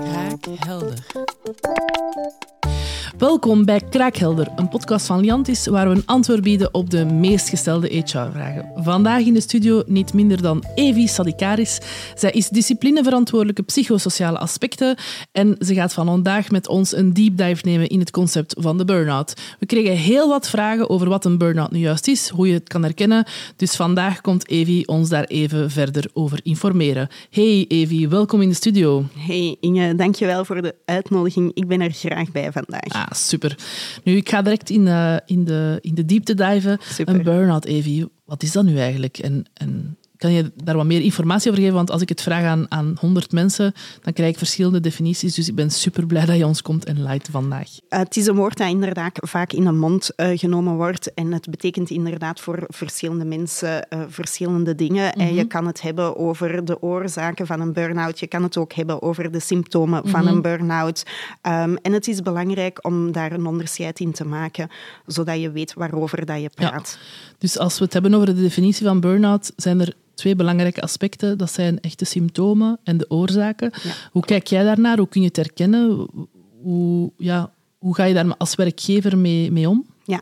Kraakhelder. Welkom bij Kraakhelder, een podcast van Liantis waar we een antwoord bieden op de meest gestelde HR-vragen. Vandaag in de studio niet minder dan Evi Sadikaris. Zij is disciplineverantwoordelijke psychosociale aspecten en ze gaat van vandaag met ons een deep dive nemen in het concept van de burn-out. We kregen heel wat vragen over wat een burn-out nu juist is, hoe je het kan herkennen, dus vandaag komt Evi ons daar even verder over informeren. Hey Evi, welkom in de studio. Hey Inge, dankjewel voor de uitnodiging. Ik ben er graag bij vandaag. Ah, super. Nu, ik ga direct in, uh, in, de, in de diepte diven. Super. Een burn-out, Evie, wat is dat nu eigenlijk? En, en kan je daar wat meer informatie over geven? Want als ik het vraag aan, aan 100 mensen, dan krijg ik verschillende definities. Dus ik ben super blij dat je ons komt enlighten vandaag. Uh, het is een woord dat inderdaad vaak in de mond uh, genomen wordt. En het betekent inderdaad voor verschillende mensen uh, verschillende dingen. Mm -hmm. En je kan het hebben over de oorzaken van een burn-out. Je kan het ook hebben over de symptomen mm -hmm. van een burn-out. Um, en het is belangrijk om daar een onderscheid in te maken, zodat je weet waarover dat je praat. Ja. Dus als we het hebben over de definitie van burn-out, zijn er twee belangrijke aspecten. Dat zijn echte symptomen en de oorzaken. Ja. Hoe kijk jij daarnaar? Hoe kun je het herkennen? Hoe, ja, hoe ga je daar als werkgever mee, mee om? Ja,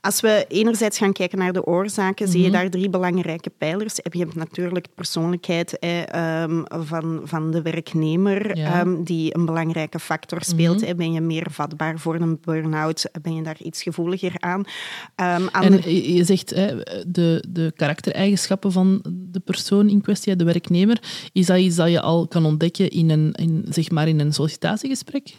als we enerzijds gaan kijken naar de oorzaken, zie je daar drie belangrijke pijlers. Je hebt natuurlijk de persoonlijkheid eh, um, van, van de werknemer, ja. um, die een belangrijke factor speelt. Mm-hmm. Ben je meer vatbaar voor een burn-out? Ben je daar iets gevoeliger aan? Um, aan en je zegt de, de karaktereigenschappen van de persoon in kwestie, de werknemer, is dat iets dat je al kan ontdekken in een, in, zeg maar in een sollicitatiegesprek?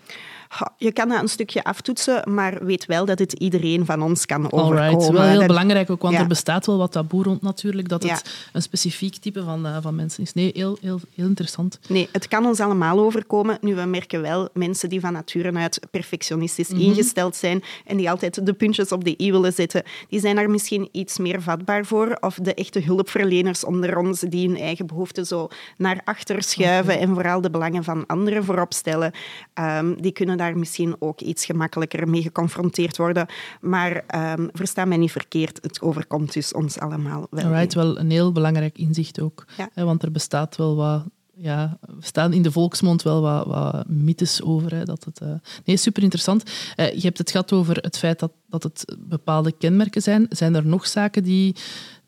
Je kan dat een stukje aftoetsen, maar weet wel dat het iedereen van ons kan overkomen. Alright. Wel heel dat... belangrijk ook, want ja. er bestaat wel wat taboe rond natuurlijk, dat het ja. een specifiek type van, uh, van mensen is. Nee, heel, heel, heel interessant. Nee, het kan ons allemaal overkomen. Nu, we merken wel mensen die van nature uit perfectionistisch mm -hmm. ingesteld zijn en die altijd de puntjes op de i willen zetten, die zijn daar misschien iets meer vatbaar voor. Of de echte hulpverleners onder ons die hun eigen behoeften zo naar achter schuiven okay. en vooral de belangen van anderen voorop stellen, um, die kunnen daar misschien ook iets gemakkelijker mee geconfronteerd worden. Maar um, versta mij niet verkeerd, het overkomt dus ons allemaal wel. Alright, wel een heel belangrijk inzicht ook. Ja. Hè, want er bestaat wel wat ja, we staan in de volksmond wel wat, wat mythes over. Hè, dat het, uh... Nee, super interessant. Uh, je hebt het gehad over het feit dat, dat het bepaalde kenmerken zijn. Zijn er nog zaken die,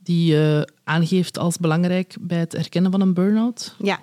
die je uh, aangeeft als belangrijk bij het herkennen van een burn-out? Ja.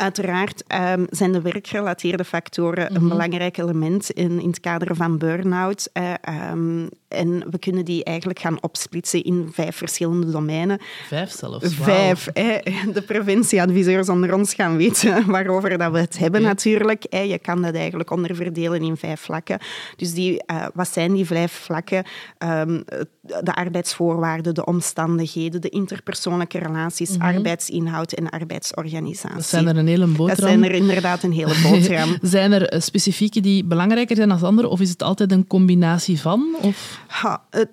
Uiteraard um, zijn de werkgerelateerde factoren een belangrijk element in, in het kader van burn-out. Uh, um, en we kunnen die eigenlijk gaan opsplitsen in vijf verschillende domeinen. Vijf zelfs? Vijf. Eh, de preventieadviseurs onder ons gaan weten waarover dat we het hebben okay. natuurlijk. Eh, je kan dat eigenlijk onderverdelen in vijf vlakken. Dus die, uh, wat zijn die vijf vlakken? Um, de arbeidsvoorwaarden, de omstandigheden, de interpersoonlijke relaties, mm-hmm. arbeidsinhoud en arbeidsorganisatie. Dat zijn er een hele boterham. Dat zijn er inderdaad een hele boterham. zijn er specifieke die belangrijker zijn dan andere, of is het altijd een combinatie van? Of? Ha, het,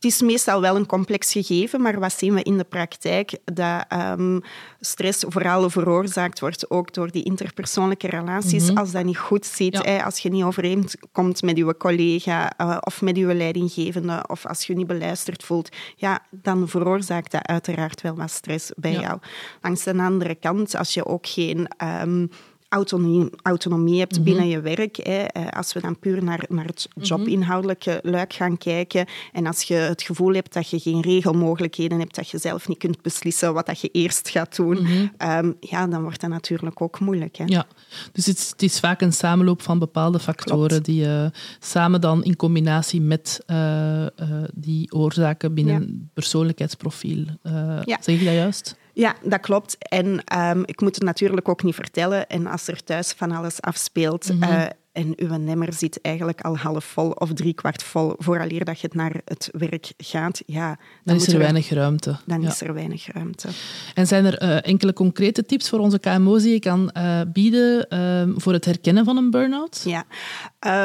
het is meestal wel een complex gegeven, maar wat zien we in de praktijk? Dat um, stress vooral veroorzaakt wordt ook door die interpersoonlijke relaties. Mm-hmm. Als dat niet goed zit, ja. hè, als je niet overeenkomt met je collega uh, of met je leidinggevende, of als je je niet beluisterd voelt, ja, dan veroorzaakt dat uiteraard wel wat stress bij ja. jou. Langs de andere kant, als je ook geen... Um, autonomie, autonomie hebt mm-hmm. binnen je werk. Hè. Als we dan puur naar, naar het jobinhoudelijke luik gaan kijken en als je het gevoel hebt dat je geen regelmogelijkheden hebt, dat je zelf niet kunt beslissen wat dat je eerst gaat doen, mm-hmm. um, ja, dan wordt dat natuurlijk ook moeilijk. Hè. Ja, dus het, het, is vaak een samenloop van bepaalde factoren Klopt. die uh, samen dan in combinatie met uh, uh, die oorzaken binnen ja. persoonlijkheidsprofiel. Ja. Zeg je dat juist? Ja, dat klopt. En um, ik moet het natuurlijk ook niet vertellen. En als er thuis van alles afspeelt uh, en uw nemmer zit eigenlijk al half vol of driekwart vol, vooraleer dat je naar het werk gaat, ja, dan, dan is er weinig ruimte. Dan ja. is er weinig ruimte. En zijn er uh, enkele concrete tips voor onze KMO's die je kan uh, bieden voor het herkennen van een burn-out? Ja.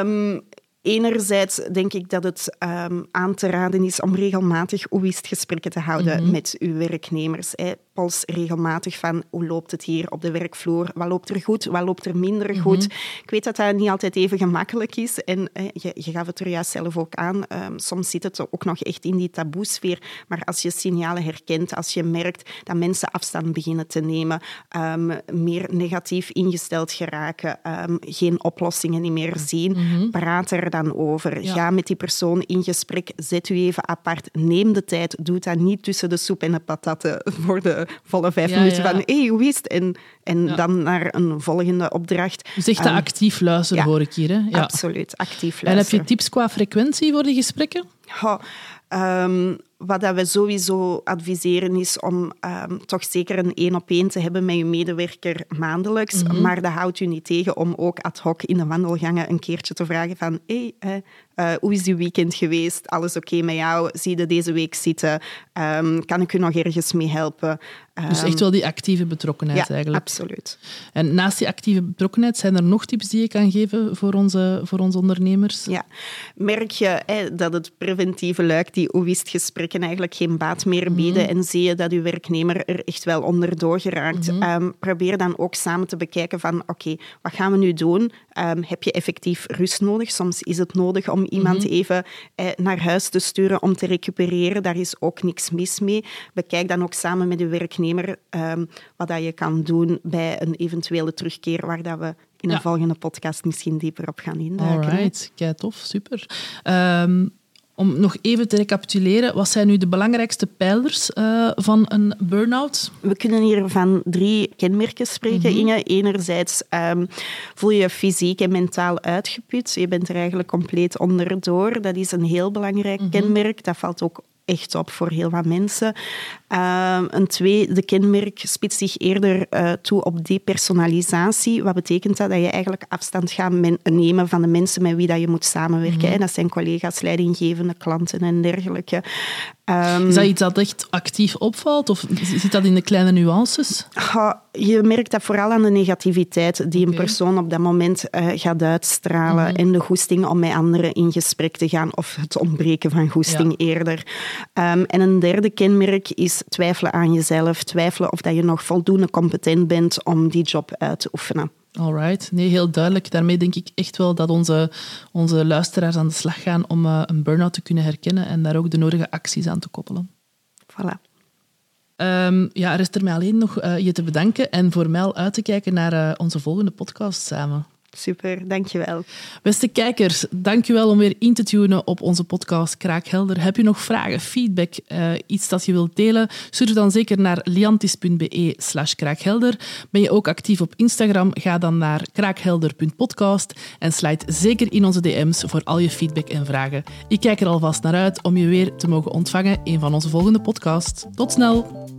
Um, enerzijds denk ik dat het um, aan te raden is om regelmatig gesprekken te houden mm-hmm. met uw werknemers. Hè. Pols regelmatig van hoe loopt het hier op de werkvloer? Wat loopt er goed? Wat loopt er minder goed? Ik weet dat dat niet altijd even gemakkelijk is. En je, je gaf het er juist zelf ook aan. Ehm, soms zit het ook nog echt in die taboesfeer. Maar als je signalen herkent, als je merkt dat mensen afstand beginnen te nemen, um, meer negatief ingesteld geraken, um, geen oplossingen niet meer zien, mhm. praat er dan over. Ga met die persoon in gesprek. Zet u even apart. Neem de tijd. Doe dat niet tussen de soep en de patatten voor de volle vijf minuten van hé, hey, hoe is het? En, en dan naar een volgende opdracht. Dus echt actief luisteren, hoor ik hier. Hè? Ja. Absoluut, actief luisteren. En heb je tips qua frequentie voor die gesprekken? Um, wat dat we sowieso adviseren is om um, toch zeker een één op één te hebben met je medewerker maandelijks. Mhm. Maar dat houdt u niet tegen om ook ad hoc in de wandelgangen een keertje te vragen van hey, uh, hoe is uw weekend geweest? Alles oké met jou? Zie je deze week zitten? Um, kan ik u nog ergens mee helpen? dus echt wel die actieve betrokkenheid ja, eigenlijk. absoluut. En naast die actieve betrokkenheid, zijn er nog tips die je kan geven voor onze, voor onze ondernemers? Ja. Merk je dat het preventieve luik, die Eigenlijk geen baat meer mhm. bieden en zie je dat je werknemer er echt wel onderdoor geraakt, mm -hmm. probeer dan ook samen te bekijken van oké, wat gaan we nu doen? Um, heb je effectief rust nodig? Soms is het nodig om iemand mhm. even eh, naar huis te sturen om te recupereren. Daar is ook niks mis mee. Bekijk dan ook samen met de werknemer um, wat dat je kan doen bij een eventuele terugkeer, waar dat we in een volgende podcast misschien dieper op gaan induiken. Alright, kijk tof, super. Um, om nog even te recapituleren, wat zijn nu de belangrijkste pijlers uh, van een burn-out? We kunnen hier van drie kenmerken spreken, mm Inge. Enerzijds um, voel je fysiek en mentaal uitgeput. Je bent er eigenlijk compleet onderdoor. Dat is een heel belangrijk mm kenmerk. Dat valt ook echt op voor heel wat mensen. Uh, een tweede kenmerk spitst zich eerder uh, toe op depersonalisatie. Wat betekent dat? Dat je eigenlijk afstand gaat nemen van de mensen met wie dat je moet samenwerken. Mm Dat zijn collega's, leidinggevende, klanten en dergelijke. Um, is dat iets dat echt actief opvalt? Of zit dat in de kleine nuances? je merkt dat vooral aan de negativiteit die een persoon op dat moment uh, gaat uitstralen. Mhm. En de goesting om met anderen in gesprek te gaan. Of het ontbreken van goesting eerder. Um, en een derde kenmerk is twijfelen aan jezelf. Twijfelen of dat je nog voldoende competent bent om die job uit te oefenen. Alright, nee, heel duidelijk. Daarmee denk ik echt wel dat onze, onze luisteraars aan de slag gaan om uh, een burn-out te kunnen herkennen en daar ook de nodige acties aan te koppelen. Voilà. Um, ja, rest er mij alleen nog uh, je te bedanken en voor mij uit te kijken naar uh, onze volgende podcast samen. Super, dankjewel. Beste kijkers, dankjewel om weer in te tunen op onze podcast Kraakhelder. Heb je nog vragen, feedback, uh, iets dat je wilt delen? Surf dan zeker naar liantis.be slash kraakhelder. Ben je ook actief op Instagram? Ga dan naar kraakhelder.podcast en sluit zeker in onze DM's voor al je feedback en vragen. Ik kijk er alvast naar uit om je weer te mogen ontvangen in van onze volgende podcast. Tot snel!